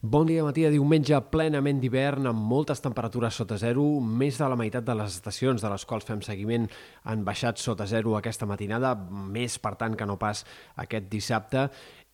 Bon dia matí de diumenge plenament d'hivern amb moltes temperatures sota zero. Més de la meitat de les estacions de les quals fem seguiment han baixat sota zero aquesta matinada, més per tant que no pas aquest dissabte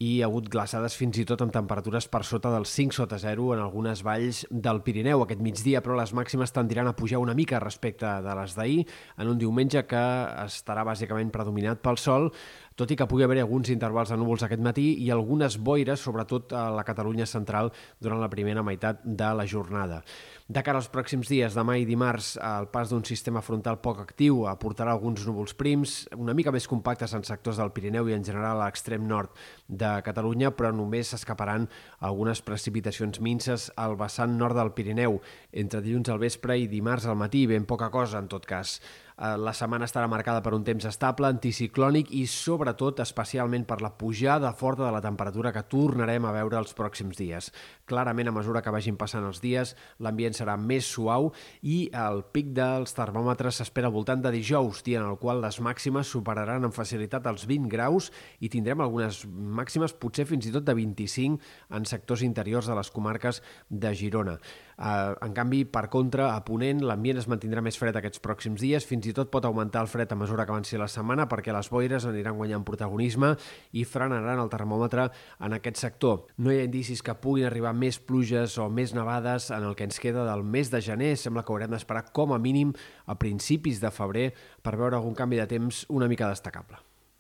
i hi ha hagut glaçades fins i tot amb temperatures per sota dels 5 sota zero en algunes valls del Pirineu. Aquest migdia, però, les màximes tendiran a pujar una mica respecte de les d'ahir en un diumenge que estarà bàsicament predominat pel sol, tot i que pugui haver alguns intervals de núvols aquest matí i algunes boires, sobretot a la Catalunya central, durant la primera meitat de la jornada. De cara als pròxims dies, demà i dimarts, el pas d'un sistema frontal poc actiu aportarà alguns núvols prims, una mica més compactes en sectors del Pirineu i en general a l'extrem nord de Catalunya, però només s'escaparan algunes precipitacions minces al vessant nord del Pirineu, entre dilluns al vespre i dimarts al matí, ben poca cosa en tot cas. Eh, la setmana estarà marcada per un temps estable, anticiclònic i, sobretot, especialment per la pujada forta de la temperatura que tornarem a veure els pròxims dies. Clarament, a mesura que vagin passant els dies, l'ambient serà més suau i el pic dels termòmetres s'espera al voltant de dijous, dia en el qual les màximes superaran amb facilitat els 20 graus i tindrem algunes màximes potser fins i tot de 25 en sectors interiors de les comarques de Girona. Eh, en canvi, per contra, a Ponent, l'ambient es mantindrà més fred aquests pròxims dies, fins i tot pot augmentar el fred a mesura que avanci la setmana perquè les boires aniran guanyant protagonisme i frenaran el termòmetre en aquest sector. No hi ha indicis que puguin arribar més pluges o més nevades en el que ens queda del mes de gener. Sembla que haurem d'esperar com a mínim a principis de febrer per veure algun canvi de temps una mica destacable.